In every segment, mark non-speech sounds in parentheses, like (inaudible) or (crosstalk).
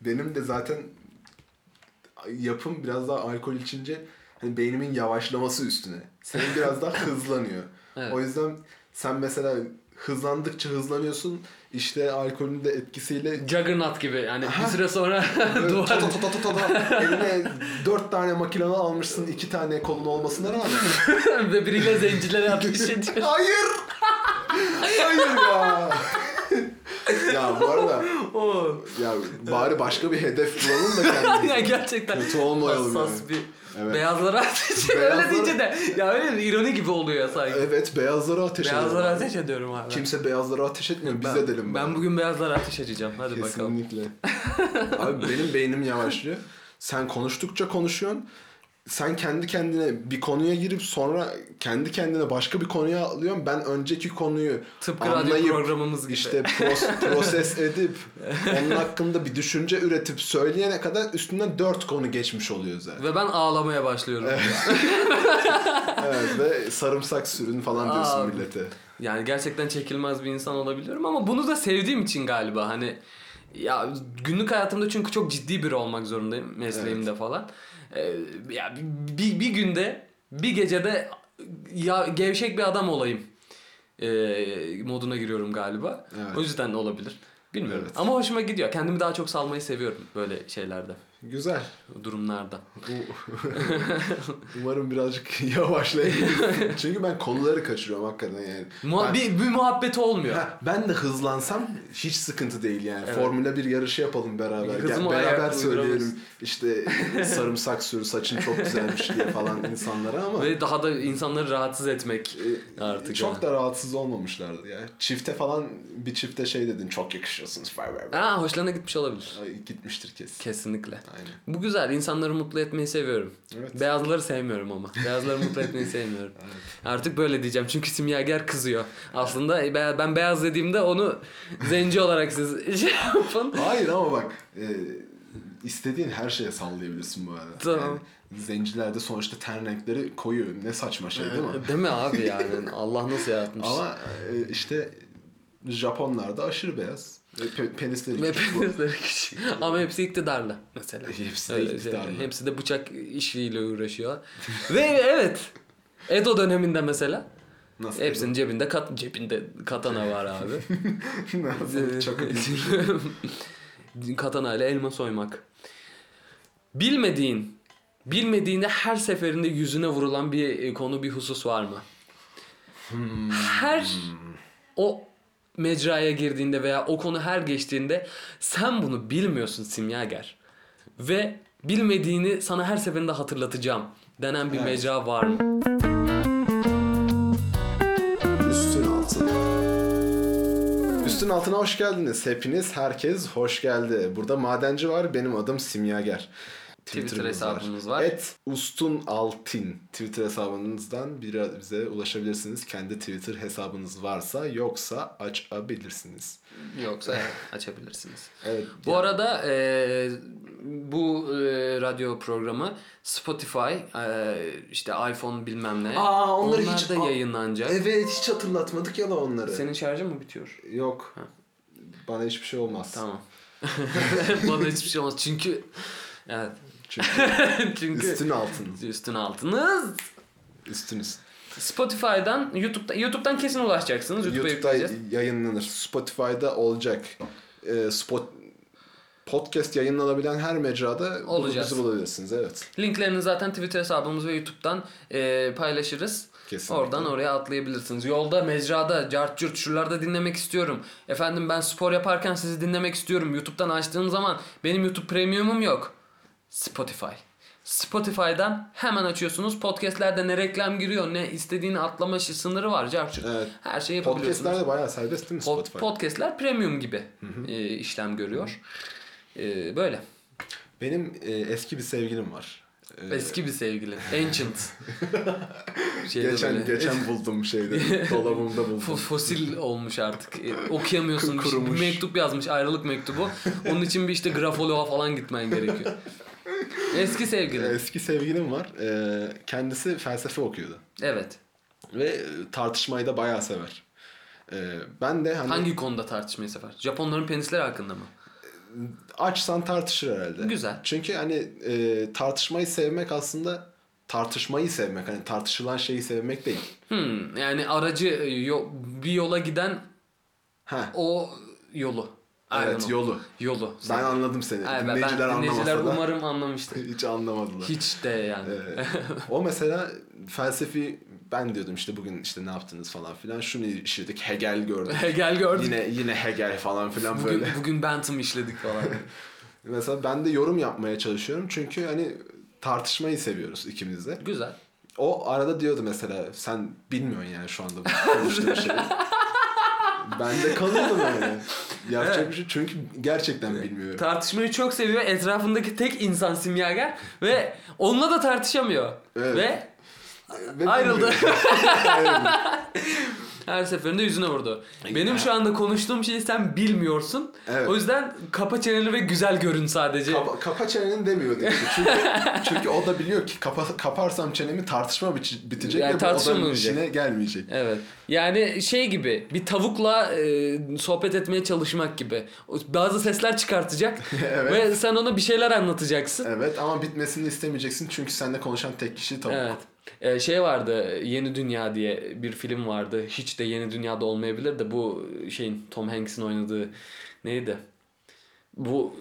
benim de zaten yapım biraz daha alkol içince hani beynimin yavaşlaması üstüne. Senin (laughs) biraz daha hızlanıyor. Evet. O yüzden sen mesela hızlandıkça hızlanıyorsun. İşte alkolün de etkisiyle Juggernaut gibi yani Aha. bir süre sonra (laughs) (laughs) duvar ta ta ta ta ta ta. Eline dört tane makinalı almışsın iki tane kolun olmasına rağmen. ve biriyle zencilere ateş ediyor. Hayır! Hayır ya! ya bu arada Oo. ya bari başka bir hedef bulalım da (laughs) kendimize. ya gerçekten Kötü olmayalım hassas yani. bir Evet. beyazlara ateş öyle Beyazlara- deyince de ya öyle bir ironi gibi oluyor sanki. Evet beyazlara ateş edelim. Beyazlara ateş ediyorum abi. Kimse beyazlara ateş etmiyor. Biz ben, edelim. Ben bari. bugün beyazlara ateş edeceğim. Hadi bakalım. Kesinlikle. (laughs) Abi benim beynim yavaşlıyor. Sen konuştukça konuşuyorsun. Sen kendi kendine bir konuya girip sonra kendi kendine başka bir konuya alıyorsun. Ben önceki konuyu Tıpkı radyo anlayıp programımız gibi. işte pros- (laughs) proses edip onun hakkında bir düşünce üretip söyleyene kadar üstünden dört konu geçmiş oluyor zaten. Ve ben ağlamaya başlıyorum. evet (laughs) ve sarımsak sürün falan diyorsun Abi. millete. Yani gerçekten çekilmez bir insan olabiliyorum ama bunu da sevdiğim için galiba hani ya günlük hayatımda çünkü çok ciddi biri olmak zorundayım mesleğimde falan. Ee, ya bir, bir günde bir gecede ya gevşek bir adam olayım ee, moduna giriyorum galiba. Evet. O yüzden de olabilir. Bilmiyorum. Evet. Ama hoşuma gidiyor. Kendimi daha çok salmayı seviyorum böyle şeylerde, Güzel. durumlarda. (laughs) Umarım birazcık (laughs) yavaşlayabilirsin. Çünkü ben konuları kaçırıyorum hakikaten yani. Muha- Ben- bir, bir muhabbeti olmuyor. Ha, ben de hızlansam hiç sıkıntı değil yani. Evet. Formula 1 yarışı yapalım beraber. Hızımı Gel, beraber söyleyelim. İşte (laughs) sarımsak sür saçın çok güzelmiş diye falan insanlara ama Ve daha da insanları rahatsız etmek artık. çok yani. da rahatsız olmamışlardı ya. Çifte falan bir çifte şey dedin çok yakışıyorsunuz. Aa, hoşlarına gitmiş olabilir. Ay, Gitmiştir kesin. Kesinlikle. Aynen. Bu güzel. İnsanları mutlu etmeyi seviyorum. Evet. Beyazları sevmiyorum ama. Beyazları mutlu etmeyi sevmiyorum. (laughs) Artık böyle diyeceğim. Çünkü simyager kızıyor. Aslında e, be- ben beyaz dediğimde onu zenci olarak siz (laughs) şey yapın. Hayır ama bak e, istediğin her şeye sallayabilirsin bu arada. Tamam. Yani zencilerde sonuçta ten renkleri koyu. Ne saçma şey değil mi? Değil mi abi yani? (laughs) Allah nasıl yaratmış. Ama e, işte Japonlarda aşırı beyaz. Pe- penisleri Ve küçük bu. penisleri küçük. Ama hepsi iktidarlı mesela. Hepsi de Öyle şey. iktidarlı. Hepsi de bıçak işiyle uğraşıyor. Ve evet. Edo döneminde mesela Nasıl? hepsinin cebinde kat cebinde katana var abi. (laughs) Nasıl? Çok (laughs) katana ile elma soymak. Bilmediğin, bilmediğinde her seferinde yüzüne vurulan bir e, konu, bir husus var mı? Her o mecraya girdiğinde veya o konu her geçtiğinde sen bunu bilmiyorsun simyager. Ve bilmediğini sana her seferinde hatırlatacağım denen bir Evet. mecra var mı? Üstün altın. Üstün altına hoş geldiniz. Hepiniz, herkes hoş geldi. Burada madenci var. Benim adım Simyager. Twitter hesabımız var. Et Ustun Altin Twitter hesabınızdan bir bize ulaşabilirsiniz. Kendi Twitter hesabınız varsa yoksa açabilirsiniz. Yoksa evet, (laughs) açabilirsiniz. Evet. Bu arada e, bu e, radyo programı Spotify, e, işte iPhone bilmem ne. Aa, onları onlar hiç- da yayınlanacak. Evet hiç hatırlatmadık ya da onları. Senin şarjın mı bitiyor? Yok. Ha. Bana hiçbir şey olmaz. Tamam. (laughs) (laughs) Bana hiçbir şey olmaz çünkü evet. Çünkü (laughs) çünkü üstün altın. üstün altınız. Üstünüz. Spotify'dan, YouTube'da, YouTube'dan kesin ulaşacaksınız. YouTube'a YouTube'da yükleyeceğiz. yayınlanır. Spotify'da olacak. Ee, spot podcast yayınlanabilen her mecrada Olacağız. bizi bulabilirsiniz. Evet. Linklerini zaten Twitter hesabımız ve YouTube'dan e, paylaşırız. Kesinlikle. Oradan oraya atlayabilirsiniz. Yolda, mecrada, cart curt şuralarda dinlemek istiyorum. Efendim ben spor yaparken sizi dinlemek istiyorum. YouTube'dan açtığım zaman benim YouTube Premium'um yok. Spotify. Spotify'dan hemen açıyorsunuz. Podcast'lerde ne reklam giriyor ne istediğini atlama sınırı var. Cart curt. Evet. Her şeyi yapabiliyorsunuz. Podcast'ler de bayağı serbest değil mi Spotify? podcast'ler premium gibi e, işlem görüyor. E, böyle. Benim e, eski bir sevgilim var. Ee, Eski bir sevgili. Ancient. (laughs) Şeyde geçen böyle- geçen buldum şeyde. (laughs) dolabımda buldum. Fo- fosil olmuş artık. E, okuyamıyorsun. Şey- bir Kurumuş. mektup yazmış. Ayrılık mektubu. Onun için bir işte grafoloğa falan gitmen gerekiyor. Eski sevgili. Eski sevgilim var. Ee, kendisi felsefe okuyordu. Evet. Ve e, tartışmayı da bayağı sever. Ee, ben de hani Hangi konuda tartışmayı sever? Japonların penisleri hakkında mı? açsan tartışır herhalde. Güzel. Çünkü hani e, tartışmayı sevmek aslında tartışmayı sevmek. Hani tartışılan şeyi sevmek değil. Hmm, yani aracı yo- bir yola giden Ha. o yolu. Aynen Evet o. yolu. Yolu. Ben anladım seni. Aynen, dinleyiciler ben, dinleyiciler anlamasa da umarım anlamıştır. (laughs) hiç anlamadılar. Hiç de yani. Ee, o mesela felsefi ben diyordum işte bugün işte ne yaptınız falan filan. Şunu işledik. Hegel gördük. (laughs) Hegel gördük. yine yine Hegel falan filan bugün, böyle. bugün Bentham işledik falan. (laughs) Mesela ben de yorum yapmaya çalışıyorum. Çünkü hani tartışmayı seviyoruz ikimiz de. Güzel. O arada diyordu mesela sen bilmiyorsun yani şu anda konuştuğum şeyi. Ben de kalıyordum yani. Yapacak Evet. bir şey çünkü gerçekten bilmiyorum. Tartışmayı çok seviyor. Etrafındaki tek insan simyager ve onunla da tartışamıyor. Evet. Ve Ve. Ayrıldı. (laughs) her seferinde yüzüne vurdu. Benim şu anda konuştuğum şeyi sen bilmiyorsun. Evet. O yüzden kapa çeneni ve güzel görün sadece. Kapa, kapa çeneni demiyordu işte. (laughs) Çünkü, çünkü o da biliyor ki kapa, kaparsam çenemi tartışma bitecek Yani ve bu odanın işine gelmeyecek. Evet. Yani şey gibi bir tavukla e, sohbet etmeye çalışmak gibi. Bazı sesler çıkartacak (laughs) Evet. ve sen ona bir şeyler anlatacaksın. Evet ama bitmesini istemeyeceksin çünkü seninle konuşan tek kişi tavuk. Evet. Ee, şey vardı Yeni Dünya diye bir film vardı. Hiç de Yeni Dünya'da olmayabilir de bu şeyin Tom Hanks'in oynadığı neydi? Bu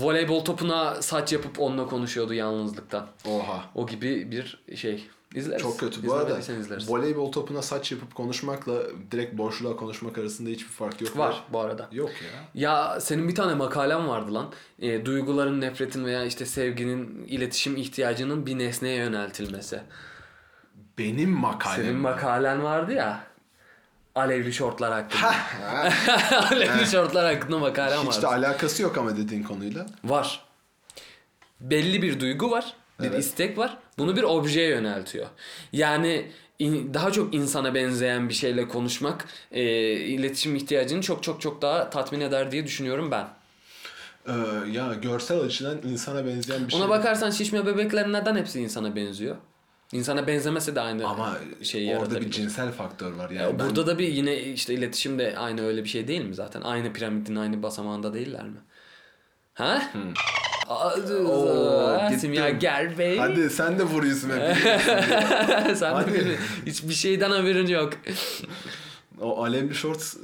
voleybol topuna saç yapıp onunla konuşuyordu yalnızlıktan. Oha. O gibi bir şey. İzleriz. Çok kötü. Bu arada izleriz. voleybol topuna saç yapıp konuşmakla direkt boşluğa konuşmak arasında hiçbir fark yok. Var bu arada. Yok ya. Ya senin bir tane makalen vardı lan. E, duyguların, nefretin veya işte sevginin, iletişim ihtiyacının bir nesneye yöneltilmesi. Benim makalem. Senin makalen vardı ya. Alevli şortlar hakkında. Ha. (laughs) Alevli şortlar hakkında makalen Hiç vardı. de alakası yok ama dediğin konuyla. Var. Belli bir duygu var. Bir Evet. istek var. Bunu bir objeye yöneltiyor. Yani daha çok insana benzeyen bir şeyle konuşmak e, iletişim ihtiyacını çok çok çok daha tatmin eder diye düşünüyorum ben. Ee, ya görsel açıdan insana benzeyen bir şey. Ona bakarsan şişme bebekler neden hepsi insana benziyor? İnsana benzemese de aynı Ama şeyi orada bir yaratabilir. cinsel faktör var. Yani Ya ben- Burada da bir yine işte iletişim de aynı öyle bir şey değil mi zaten? Aynı piramidin aynı basamağında değiller mi? Ha? Aa, Oo, gittim. Simyager Bey. Hadi sen de vur yüzüme. (laughs) Sen de Hadi. bir- hiçbir şeyden haberin yok. o Alevli Shorts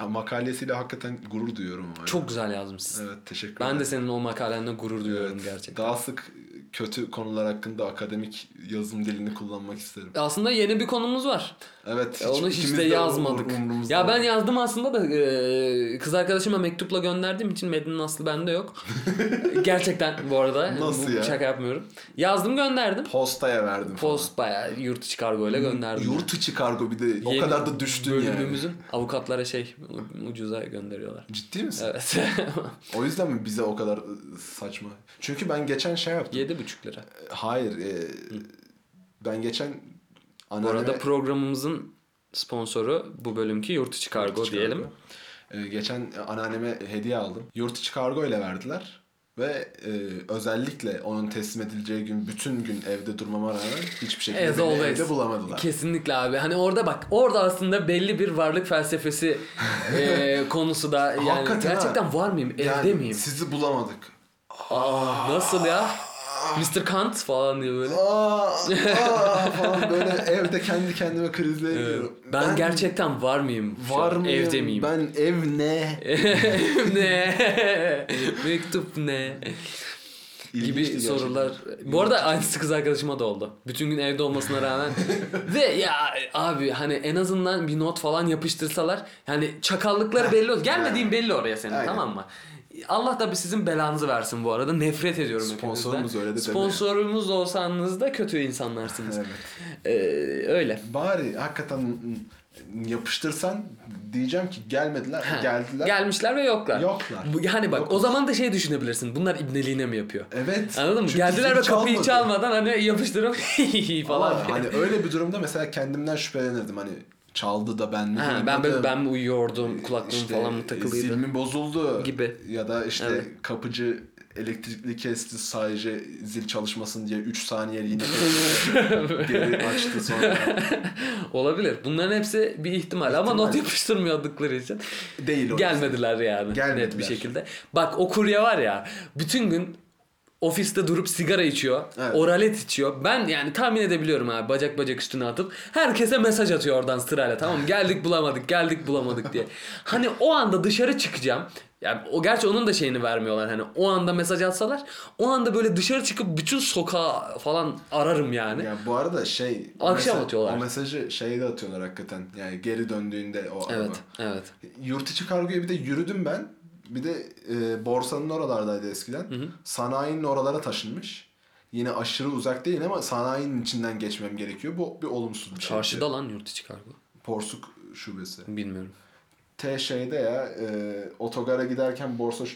e, makalesiyle hakikaten gurur duyuyorum. Ama Çok güzel yazmışsın. Evet teşekkür Ben ederim. de senin o makalenle gurur duyuyorum gerçekten. Daha sık kötü konular hakkında akademik yazım dilini kullanmak isterim. Aslında yeni bir konumuz var. Evet. Onu hiç de yazmadık. Ya ben değil. yazdım aslında da e, kız arkadaşıma mektupla gönderdiğim için metnin aslı bende yok. (laughs) Gerçekten bu arada. Nasıl Bu- ya? Şaka yapmıyorum. Yazdım gönderdim. postaya verdim. Post bayağı yurt içi kargo ile gönderdim. Yurt içi kargo bir de o Yeni kadar da düştün yani. Bölümümüzün avukatlara şey ucuza gönderiyorlar. Ciddi misin? Evet. (laughs) O yüzden mi bize o kadar saçma? Çünkü ben geçen şey yaptım. Yedi buçuk lira. Hayır. e, ben geçen Bu anneanneme... arada programımızın sponsoru bu bölümki yurt içi kargo Yurt içi diyelim. kargo. E, geçen anneanneme hediye aldım. Yurt içi kargo ile verdiler. Ve e, özellikle onun teslim edileceği gün bütün gün evde durmama rağmen hiçbir şekilde As beni always. evde bulamadılar. Kesinlikle abi. Hani orada bak orada aslında belli bir varlık felsefesi (laughs) e, konusu da yani Hakikaten ha. gerçekten var mıyım? Evde Yani miyim? Sizi bulamadık. Aa, nasıl ya? Mr. Kant falan diye böyle. Aa, aa falan böyle evde kendi kendime krizle ediyorum. Ben, gerçekten var mıyım? var mıyım? Evde miyim? Ben ev ne? ne? (laughs) Mektup ne? gibi İlginçti gerçekten. sorular. Bu arada aynısı kız arkadaşıma da oldu. Bütün gün evde olmasına rağmen. (laughs) Ve ya abi hani en azından bir not falan yapıştırsalar. Yani çakallıkları belli olur. Gelmediğin belli oraya senin Aynen. tamam mı? Allah da bir sizin belanızı versin bu arada. Nefret ediyorum Sponsorumuz öyle de deme. Sponsorumuz olsanız da kötü insanlarsınız. Evet. Ee, öyle. Bari hakikaten yapıştırsan diyeceğim ki gelmediler, Ha, geldiler. Gelmişler ve yoklar. Yoklar. Bu- Yani bak Yokuz. o zaman da şey düşünebilirsin. Bunlar ibneliğine mi yapıyor? Evet. Anladın mı? Geldiler ve kapıyı çalmadı. çalmadan hani yapıştırıp (laughs) falan. Ama hani öyle bir durumda mesela kendimden şüphelenirdim. Hani Çaldı da ben mi Ha, ben ben, mi uyuyordum kulaklığım İşte, falan mı takılıydı? Zil mi bozuldu Gibi. Ya da işte Evet. kapıcı elektrikli kesti sadece zil çalışmasın diye 3 saniyeliğine (laughs) geri açtı sonra. (laughs) Olabilir. Bunların hepsi bir ihtimal, ama İhtimal. not yapıştırmadıkları için Değil gelmediler yani Gelmediler. net bir şekilde. Bak o kurye var ya bütün gün ofiste durup sigara içiyor, Evet. oralet içiyor. Ben yani tahmin edebiliyorum abi bacak bacak üstüne atıp herkese mesaj atıyor oradan sırayla tamam? Geldik bulamadık, geldik bulamadık diye. (laughs) Hani o anda dışarı çıkacağım. Yani o gerçi onun da şeyini vermiyorlar hani o anda mesaj atsalar o anda böyle dışarı çıkıp bütün sokağı falan ararım yani. Ya bu arada şey Akşam mesaj- atıyorlar. O mesajı şeyde atıyorlar hakikaten. Yani geri döndüğünde o araba. Evet, evet. Yurt içi kargoya bir de yürüdüm ben. Bir de e, borsanın oralardaydı eskiden. Sanayinin oralara taşınmış. Yine aşırı uzak değil ama sanayinin içinden geçmem gerekiyor. Bu bir olumsuz bir şey. Çarşıda lan yurt içi kargo. Porsuk şubesi. Bilmiyorum. T şeyde ya e, otogara giderken borsa e,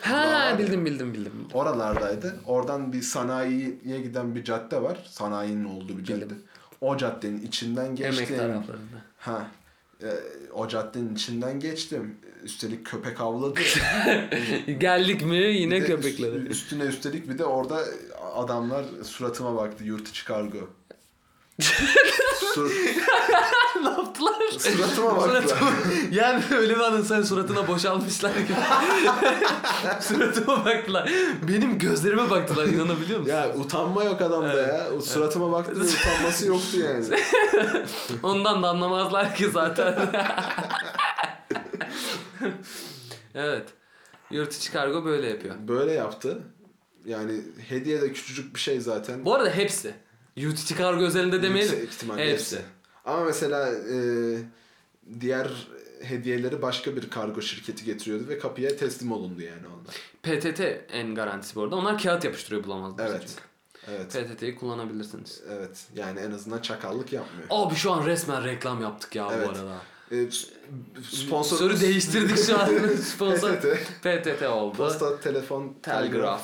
Ha ya, bildim bildim bildim. Oralardaydı. Oradan bir sanayiye giden bir cadde var. Sanayinin olduğu bir cadde. Bildim. O caddenin içinden geçtim. Emek taraflarında. Ha. e, o caddenin içinden geçtim. Üstelik köpek avladı. (laughs) Geldik mi yine üst- Üstüne üstelik bir de orada adamlar suratıma baktı. Yurt içi kargo. Sur- (laughs) ne yaptılar? suratıma baktılar. Suratıma- yani öyle bir anda sen suratına boşalmışlar gibi. (laughs) suratıma baktılar. Benim gözlerime baktılar inanabiliyor musun? ya utanma yok adamda ya. O Suratıma baktı da utanması yoktu yani. Ondan da anlamazlar ki zaten. (laughs) evet. Yurt içi kargo böyle yapıyor. Böyle yaptı. Yani hediye de küçücük bir şey zaten. Bu arada hepsi. Yurt içi kargo özelinde demeyelim. Yüksek ihtimalle Hepsi. hepsi. Ama mesela e, diğer hediyeleri başka bir kargo şirketi getiriyordu ve kapıya teslim olundu yani onlar. PTT en garantisi bu arada. Onlar kağıt yapıştırıyor bulamazlar. Evet. çünkü. Evet. PTT'yi kullanabilirsiniz. Evet. Yani en azından çakallık yapmıyor. Abi şu an resmen reklam yaptık ya Evet. bu arada. E, s- sponsor Soru değiştirdik şu an. (laughs) Sponsor PTT. PTT oldu. Posta, telefon, telgraf. Telgraf.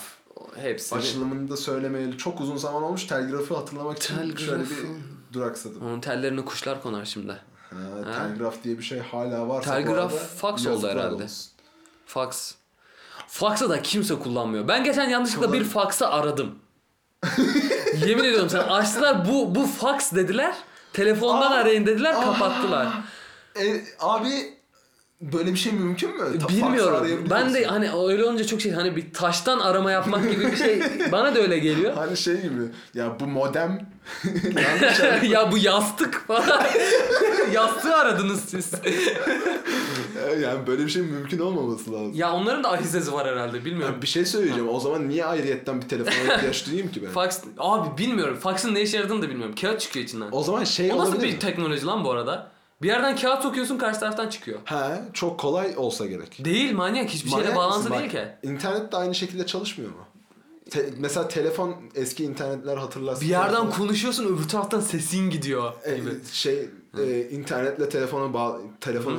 Hepsi. Açılımını da söylemeyeli çok uzun zaman olmuş. Telgrafı hatırlamak için şöyle bir Telgrafı. duraksadım. Onun tellerine kuşlar konar şimdi. Ha, telgraf diye bir şey hala varsa Telgraf arada fax oldu herhalde. olsun. Fax. Fax'ı da kimse kullanmıyor. Ben geçen yanlışlıkla bir fax'ı aradım. Yemin ediyorum sana açtılar bu bu fax dediler. Telefondan Aa, arayın dediler aa. kapattılar. E, abi böyle bir şey mümkün mü? Ta- Bilmiyorum. arayabiliyor Ben de musun? hani öyle olunca çok şey hani bir taştan arama yapmak gibi bir şey (laughs) bana da öyle geliyor. Hani şey gibi ya bu modem (laughs) (laughs) yanlış aradı. ya bu yastık falan. Yastığı aradınız siz. yani böyle bir şey mümkün olmaması lazım. ya onların da ahizesi var herhalde bilmiyorum. Ya bir şey söyleyeceğim. O zaman niye ayrıyetten bir telefona ihtiyaç duyayım ki ben? Fax abi bilmiyorum. Fax'ın ne işe yaradığını da bilmiyorum. Kağıt çıkıyor içinden. O zaman şey O nasıl olabilir bir mi? teknoloji lan bu arada? Bir yerden kağıt sokuyorsun karşı taraftan çıkıyor. He, çok kolay olsa gerek. Değil manyak hiçbir şeyle Manyak bağlantısı mısın? değil ki. İnternet de aynı şekilde çalışmıyor mu? Te- mesela telefon eski internetler hatırlarsın. Bir yerden Telefon- konuşuyorsun öbür taraftan sesin gidiyor E, gibi. şey e, internetle telefona bağ telefonu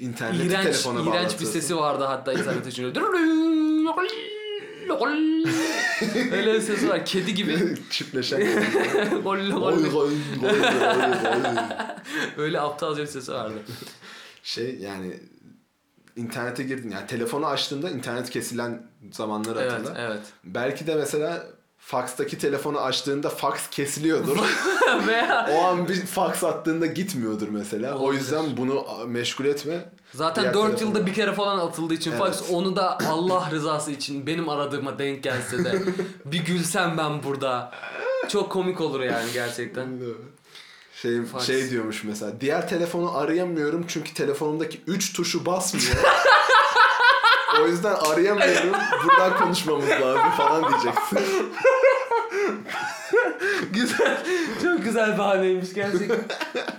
interneti İğrenç, telefona iğrenç bir bağlatıyorsun. sesi vardı hatta internet (clears throat) için. Öyle bir sesi var. Kedi gibi. (laughs) Çiftleşen. (laughs) Gol, gol. (laughs) Öyle aptalca bir sesi vardı. şey yani internete girdin yani telefonu açtığında internet kesilen zamanları Evet, hatırla. evet. Belki de mesela faxtaki telefonu açtığında fax kesiliyordur. (laughs) Veya o an bir fax attığında gitmiyordur mesela. O Olabilir. yüzden bunu meşgul etme. Zaten Diğer 4 telefona. yılda bir kere falan atıldığı için Evet. fax onu da Allah rızası için benim aradığıma denk gelse de (laughs) bir gülsem ben burada. Çok komik olur yani gerçekten. (laughs) Şey, Fax. şey diyormuş mesela. Diğer telefonu arayamıyorum çünkü telefonumdaki 3 tuşu basmıyor. O yüzden arayamıyorum. Buradan konuşmamız lazım falan diyeceksin. (laughs) güzel. Çok güzel bahaneymiş gerçekten.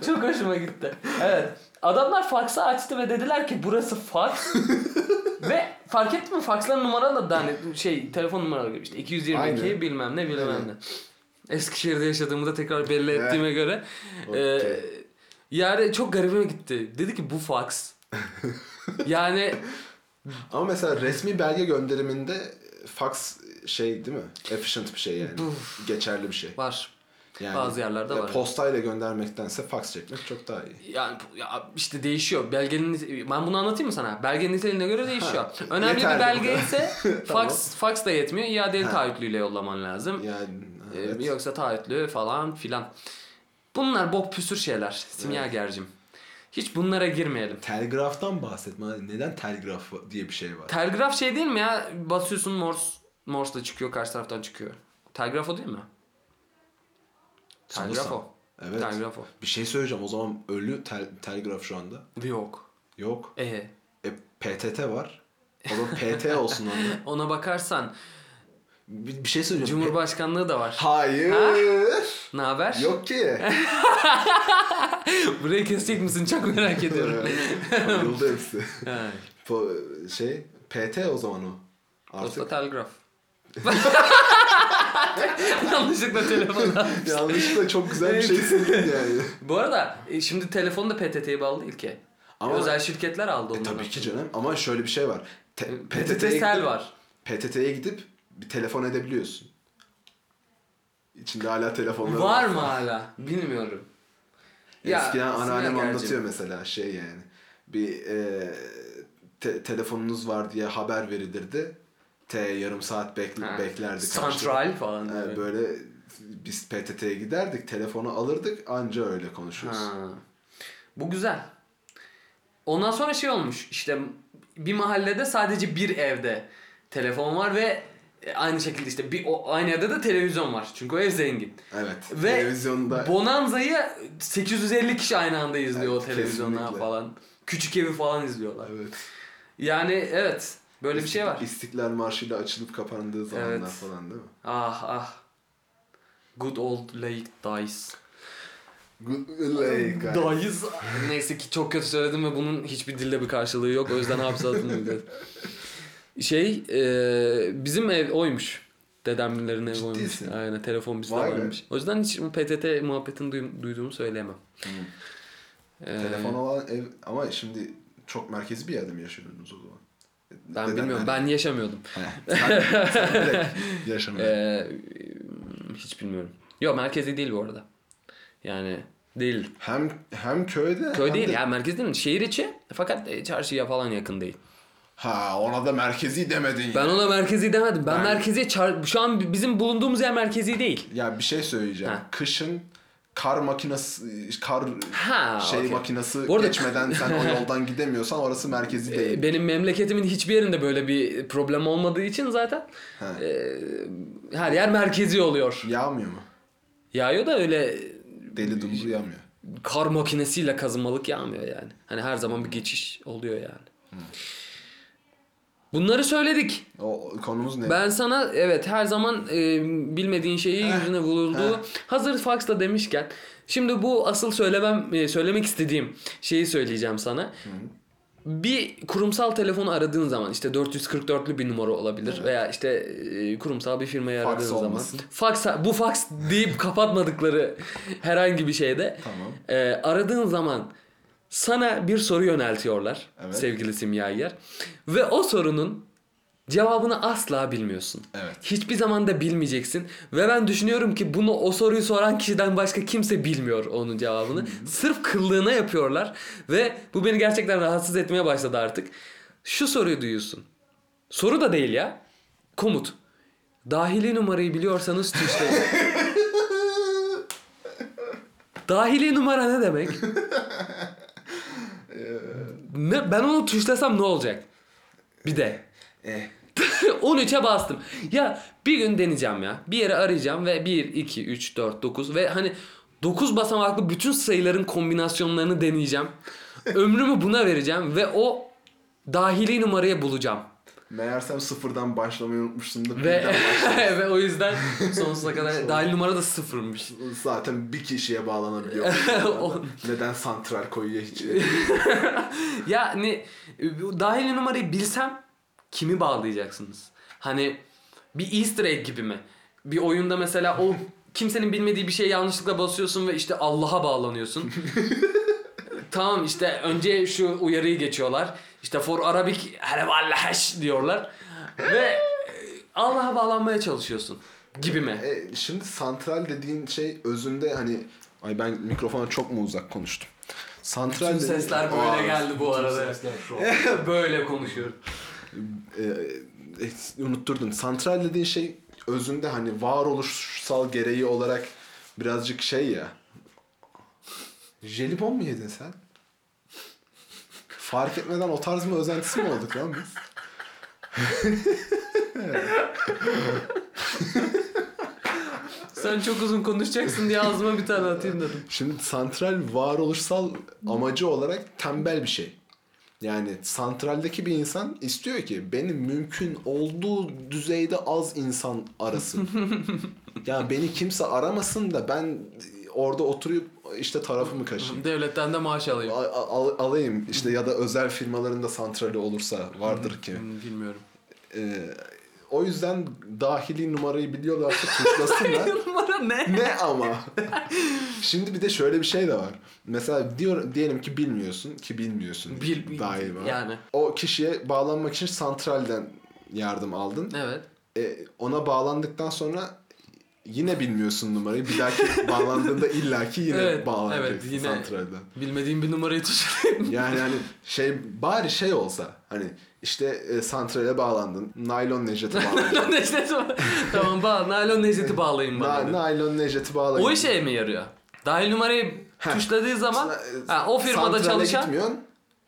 Çok hoşuma gitti. Evet. Adamlar fax'ı açtı ve dediler ki burası fax. (laughs) ve fark ettin mi faxların numaralı da hani şey telefon numaraları gibi işte 222 Aynen. bilmem ne bilmem ne. Eskişehir'de yaşadığımı da tekrar belli ettiğime göre. Okey. E, yani çok garibime gitti. Dedi ki bu fax. (laughs) yani Ama mesela resmi belge gönderiminde fax şey değil mi? Efficient bir şey yani. Geçerli bir şey. var. Yani, Bazı yerlerde var. Postayla göndermektense fax çekmek çok daha iyi. Yani ya işte değişiyor. Belgenin ben bunu anlatayım mı sana? Belgenin niteliğine göre değişiyor. Ha, Önemli bir belge ise (laughs) Tamam. fax fax da yetmiyor. İadeli taahhütlüyle yollaman lazım. Yani Ee, evet. yoksa taahhütlü falan filan. Bunlar bok püsür şeyler. Simyagercim. Hiç bunlara girmeyelim. Telgraftan bahsetme. Neden telgraf diye bir şey var? Telgraf şey değil mi ya? Basıyorsun Morse. Morse da çıkıyor karşı taraftan çıkıyor. Telgraf o değil mi? Telgraf Sanırsam. o. Evet. Telgraf o. Bir şey söyleyeceğim. O zaman ölü tel- telgraf şu anda. Yok. Yok. E E, PTT var. O da PT olsun (laughs) onda. ona bakarsan Bir, bir şey söyleyeceğim. Cumhurbaşkanlığı da var. Hayır. Ne haber? Yok ki. (laughs) Burayı kesecek misin? Çok merak (laughs) ediyorum. (laughs) Yolda hepsi. Ha, Po- şey PT o zaman o. Posta Artık telgraf. Yanlışlıkla telefona. yanlışlıkla çok güzel bir şey sildin yani. Bu arada e, şimdi telefon da PTT'ye bağlı değil ki. Ama- Özel şirketler aldı E, onları. tabii ki canım ama şöyle bir şey var. Te- PTT Sel gidip- var. PTT'ye gidip bir telefon edebiliyorsun. İçinde hala telefonlar Var mı hala? Bilmiyorum. Eskiden anneannem anlatıyor mesela şey yani. Bir e, te- telefonunuz var diye haber verilirdi. T yarım saat bekle, Ha. beklerdi. karşıda. Santral falan. E, böyle. böyle biz PTT'ye giderdik, telefonu alırdık anca öyle konuşuruz. Ha. Bu güzel. Ondan sonra şey olmuş işte bir mahallede sadece bir evde telefon var ve aynı şekilde işte bir o, aynı evde de televizyon var. Çünkü o ev zengin. Evet. Ve televizyonda Bonanza'yı 850 kişi aynı anda izliyor Evet, o televizyonda kesinlikle. falan. Küçük evi falan izliyorlar. evet. Yani evet böyle bir şey var. İstiklal Marşı'yla açılıp kapandığı zamanlar Evet. falan değil mi? Ah ah. Good old late dies. Good like. Dies. Neyse ki çok kötü söyledim ve bunun hiçbir dilde bir karşılığı yok. O yüzden hapse atılmıyor. (laughs) Şey e, bizim ev oymuş. Dedemlerin evi oymuş. Aynen telefon bizde Vay be. varmış. O yüzden hiç bu PTT muhabbetini duy- duyduğumu söyleyemem. Ee, Telefon olan ev ama şimdi çok merkezi bir yerde mi yaşıyordunuz o zaman? Ben Neden? bilmiyorum. Ben yaşamıyordum. He, sen, sen direkt. (laughs) Ee, hiç bilmiyorum. Yok merkezi değil bu arada. Yani değil. hem hem köyde Köy hem değil de- ya merkez değil mi? Şehir içi fakat e, çarşıya falan yakın değil. Ha ona da merkezi demedin Ben ya. ona merkezi demedim. Ben, Ben- merkezi çar- şu an bizim bulunduğumuz yer merkezi değil. Ya bir şey söyleyeceğim. Ha. Kışın kar makinesi kar Ha, şey okey. makinesi Bu arada- geçmeden (laughs) sen o yoldan gidemiyorsan orası merkezi değil. Ee, Benim memleketimin hiçbir yerinde böyle bir problem olmadığı için zaten Ha. e, her yer merkezi oluyor. Yağmıyor mu? Yağıyor da öyle Deli dumuru yağmıyor. kar makinesiyle kazınmalık yağmıyor yani. Hani her zaman bir geçiş oluyor yani. Bunları söyledik. O konumuz ne? Ben sana evet her zaman e, bilmediğin şeyi Heh, yüzüne vurulduğu. Hazır faxla demişken şimdi bu asıl söylemem e, söylemek istediğim şeyi söyleyeceğim sana. Bir kurumsal telefonu aradığın zaman işte 444'lü bir numara olabilir veya işte e, kurumsal bir firmayı Fax aradığın zaman olmasın. fax bu fax deyip kapatmadıkları herhangi bir şeyde Tamam. e, aradığın zaman sana bir soru yöneltiyorlar Evet. sevgili simyager ve o sorunun cevabını asla bilmiyorsun. Evet. Hiçbir zaman da bilmeyeceksin ve ben düşünüyorum ki bunu o soruyu soran kişiden başka kimse bilmiyor onun cevabını. Sırf kıllığına yapıyorlar ve bu beni gerçekten rahatsız etmeye başladı artık. Şu soruyu duyuyorsun. Soru da değil ya. Komut. Dahili numarayı biliyorsanız tuşlayın. (laughs) Dahili numara ne demek? (laughs) ne, ben onu tuşlasam ne olacak? Bir de. (laughs) Eh. 13'e bastım. Ya bir gün deneyeceğim ya. Bir yere arayacağım ve 1, 2, 3, 4, 9 ve hani 9 basamaklı bütün sayıların kombinasyonlarını deneyeceğim. (laughs) Ömrümü buna vereceğim ve o dahili numarayı bulacağım. Meğersem sıfırdan başlamayı unutmuşsun da Ve (laughs) ve o yüzden sonsuza (laughs) kadar dahil numara da sıfırmış. Zaten bir kişiye bağlanabiliyor. (laughs) Neden santral koyuyor hiç? Yani bu dahili numarayı bilsem kimi bağlayacaksınız? Hani bir easter egg gibi mi? Bir oyunda mesela o kimsenin bilmediği bir şeye yanlışlıkla basıyorsun ve işte Allah'a bağlanıyorsun. Tamam işte önce şu uyarıyı geçiyorlar. İşte for Arabic helvallahaş diyorlar. Ve e, Allah'a bağlanmaya çalışıyorsun. Gibi mi? E, şimdi santral dediğin şey özünde hani ay ben mikrofona çok mu uzak konuştum. Santral dediğin- sesler böyle Aa, geldi bu arada. (laughs) böyle konuşuyorum. e, e, unutturdun. Santral dediğin şey özünde hani varoluşsal gereği olarak birazcık şey ya. Jelibon mu yedin sen? Fark etmeden o tarz mı özentisi mi olduk lan biz? Sen çok uzun konuşacaksın diye ağzıma bir tane atayım dedim. Şimdi santral varoluşsal amacı olarak tembel bir şey. Yani santraldeki bir insan istiyor ki beni mümkün olduğu düzeyde az insan arasın. (laughs) yani beni kimse aramasın da ben orada oturup işte tarafımı kaşıyım. Devletten de maaş alayım. A- al- alayım işte ya da özel firmalarında santrali olursa vardır ki. Hmm, Bilmiyorum. Ee, o yüzden dahili numarayı biliyorlarsa tuşlasınlar. Numara ne? ne ama? Şimdi bir de şöyle bir şey de var. Mesela diyor diyelim ki bilmiyorsun ki bilmiyorsun. Bil- bil- daima. yani. O kişiye bağlanmak için santralden yardım aldın. Evet. E, ona bağlandıktan sonra yine bilmiyorsun numarayı. Bir dahaki (laughs) bağlandığında illaki yine Evet, bağlanacaksın evet, yine- santralden. Bilmediğim bir numarayı tuşlayayım. Yani hani şey (laughs) bari şey olsa hani işte e, santrale bağlandın. Naylon Necdet'e (laughs) bağlandın. naylon Necdet'i bağ- Tamam bağ, naylon Necdet'i bağlayın bana. Na, naylon Necdet'i bağlayın. o işe mi yarıyor? Dahil numarayı Heh. tuşladığı zaman Sana- ha, o firmada çalışan gitmiyorsun.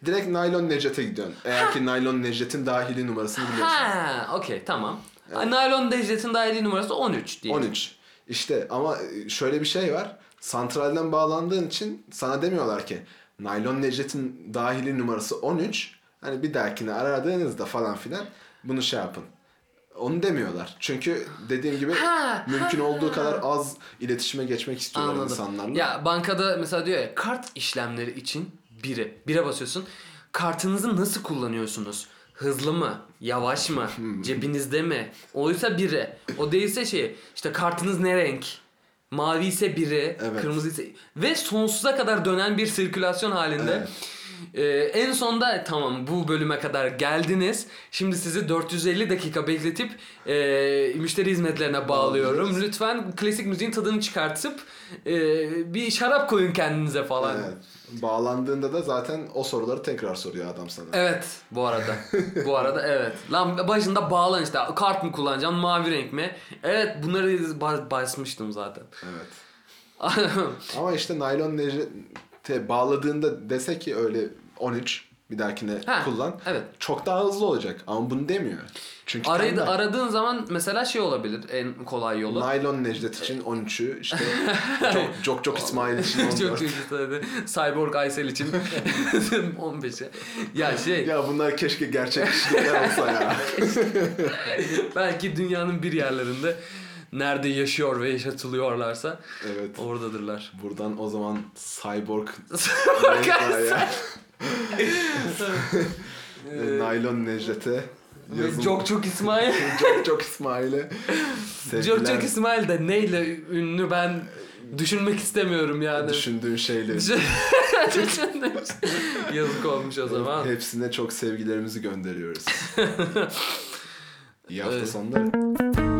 Direkt Naylon Necdet'e gidiyorsun. Eğer ki Naylon Necdet'in dahili numarasını biliyorsan. Ha, okey tamam. Naylon Necdet'in dahili numarası 13 diye. 13. İşte ama şöyle bir şey var. Santralden bağlandığın için sana demiyorlar ki Naylon Necdet'in dahili numarası 13. Hani bir dahakine aradığınızda falan filan bunu şey yapın. Onu demiyorlar. Çünkü dediğim gibi Ha, mümkün ha. olduğu kadar az iletişime geçmek istiyorlar Anladım. insanlarla. Ya bankada mesela diyor ya kart işlemleri için biri. Bire basıyorsun. Kartınızı nasıl kullanıyorsunuz? Hızlı mı? Yavaş mı? Cebinizde mi? Oysa biri. O değilse şey işte kartınız ne renk? Mavi ise biri, Evet. kırmızı ise ve sonsuza kadar dönen bir sirkülasyon halinde. Evet. Ee, en sonda tamam bu bölüme kadar geldiniz. Şimdi sizi 450 dakika bekletip e, müşteri hizmetlerine bağlıyorum. Bağlıyoruz. Lütfen klasik müziğin tadını çıkartıp e, bir şarap koyun kendinize falan. Evet. Bağlandığında da zaten o soruları tekrar soruyor adam sana. Evet bu arada. bu arada evet. Lan başında bağlan işte. Kart mı kullanacaksın? Mavi renk mi? Evet bunları ba- basmıştım zaten. Evet. (laughs) Ama işte naylon Necdet'e bağladığında dese ki öyle 13 bir dahakine Ha, kullan. evet. Çok daha hızlı olacak ama bunu demiyor. Çünkü Arayı, tembel. aradığın zaman mesela şey olabilir en kolay yolu. Naylon Necdet için 13'ü işte (laughs) çok çok çok İsmail için 14. Çok çok. Cyborg Aysel için (laughs) 15'e. Ya şey Ya bunlar keşke gerçek kişilikler olsa ya. (laughs) belki dünyanın bir yerlerinde nerede yaşıyor ve yaşatılıyorlarsa Evet. oradadırlar. Buradan o zaman Cyborg Cyborg Necdet'e Ee, Naylon Necdet'e yazın. Çok çok İsmail. (laughs) çok çok İsmail'e sevgiler. Çok çok İsmail de neyle ünlü ben düşünmek istemiyorum yani. Düşündüğün şeyleri. Düşündüm. (laughs) Yazık olmuş o zaman. Hepsine çok sevgilerimizi gönderiyoruz. (laughs) İyi hafta Evet. sonları.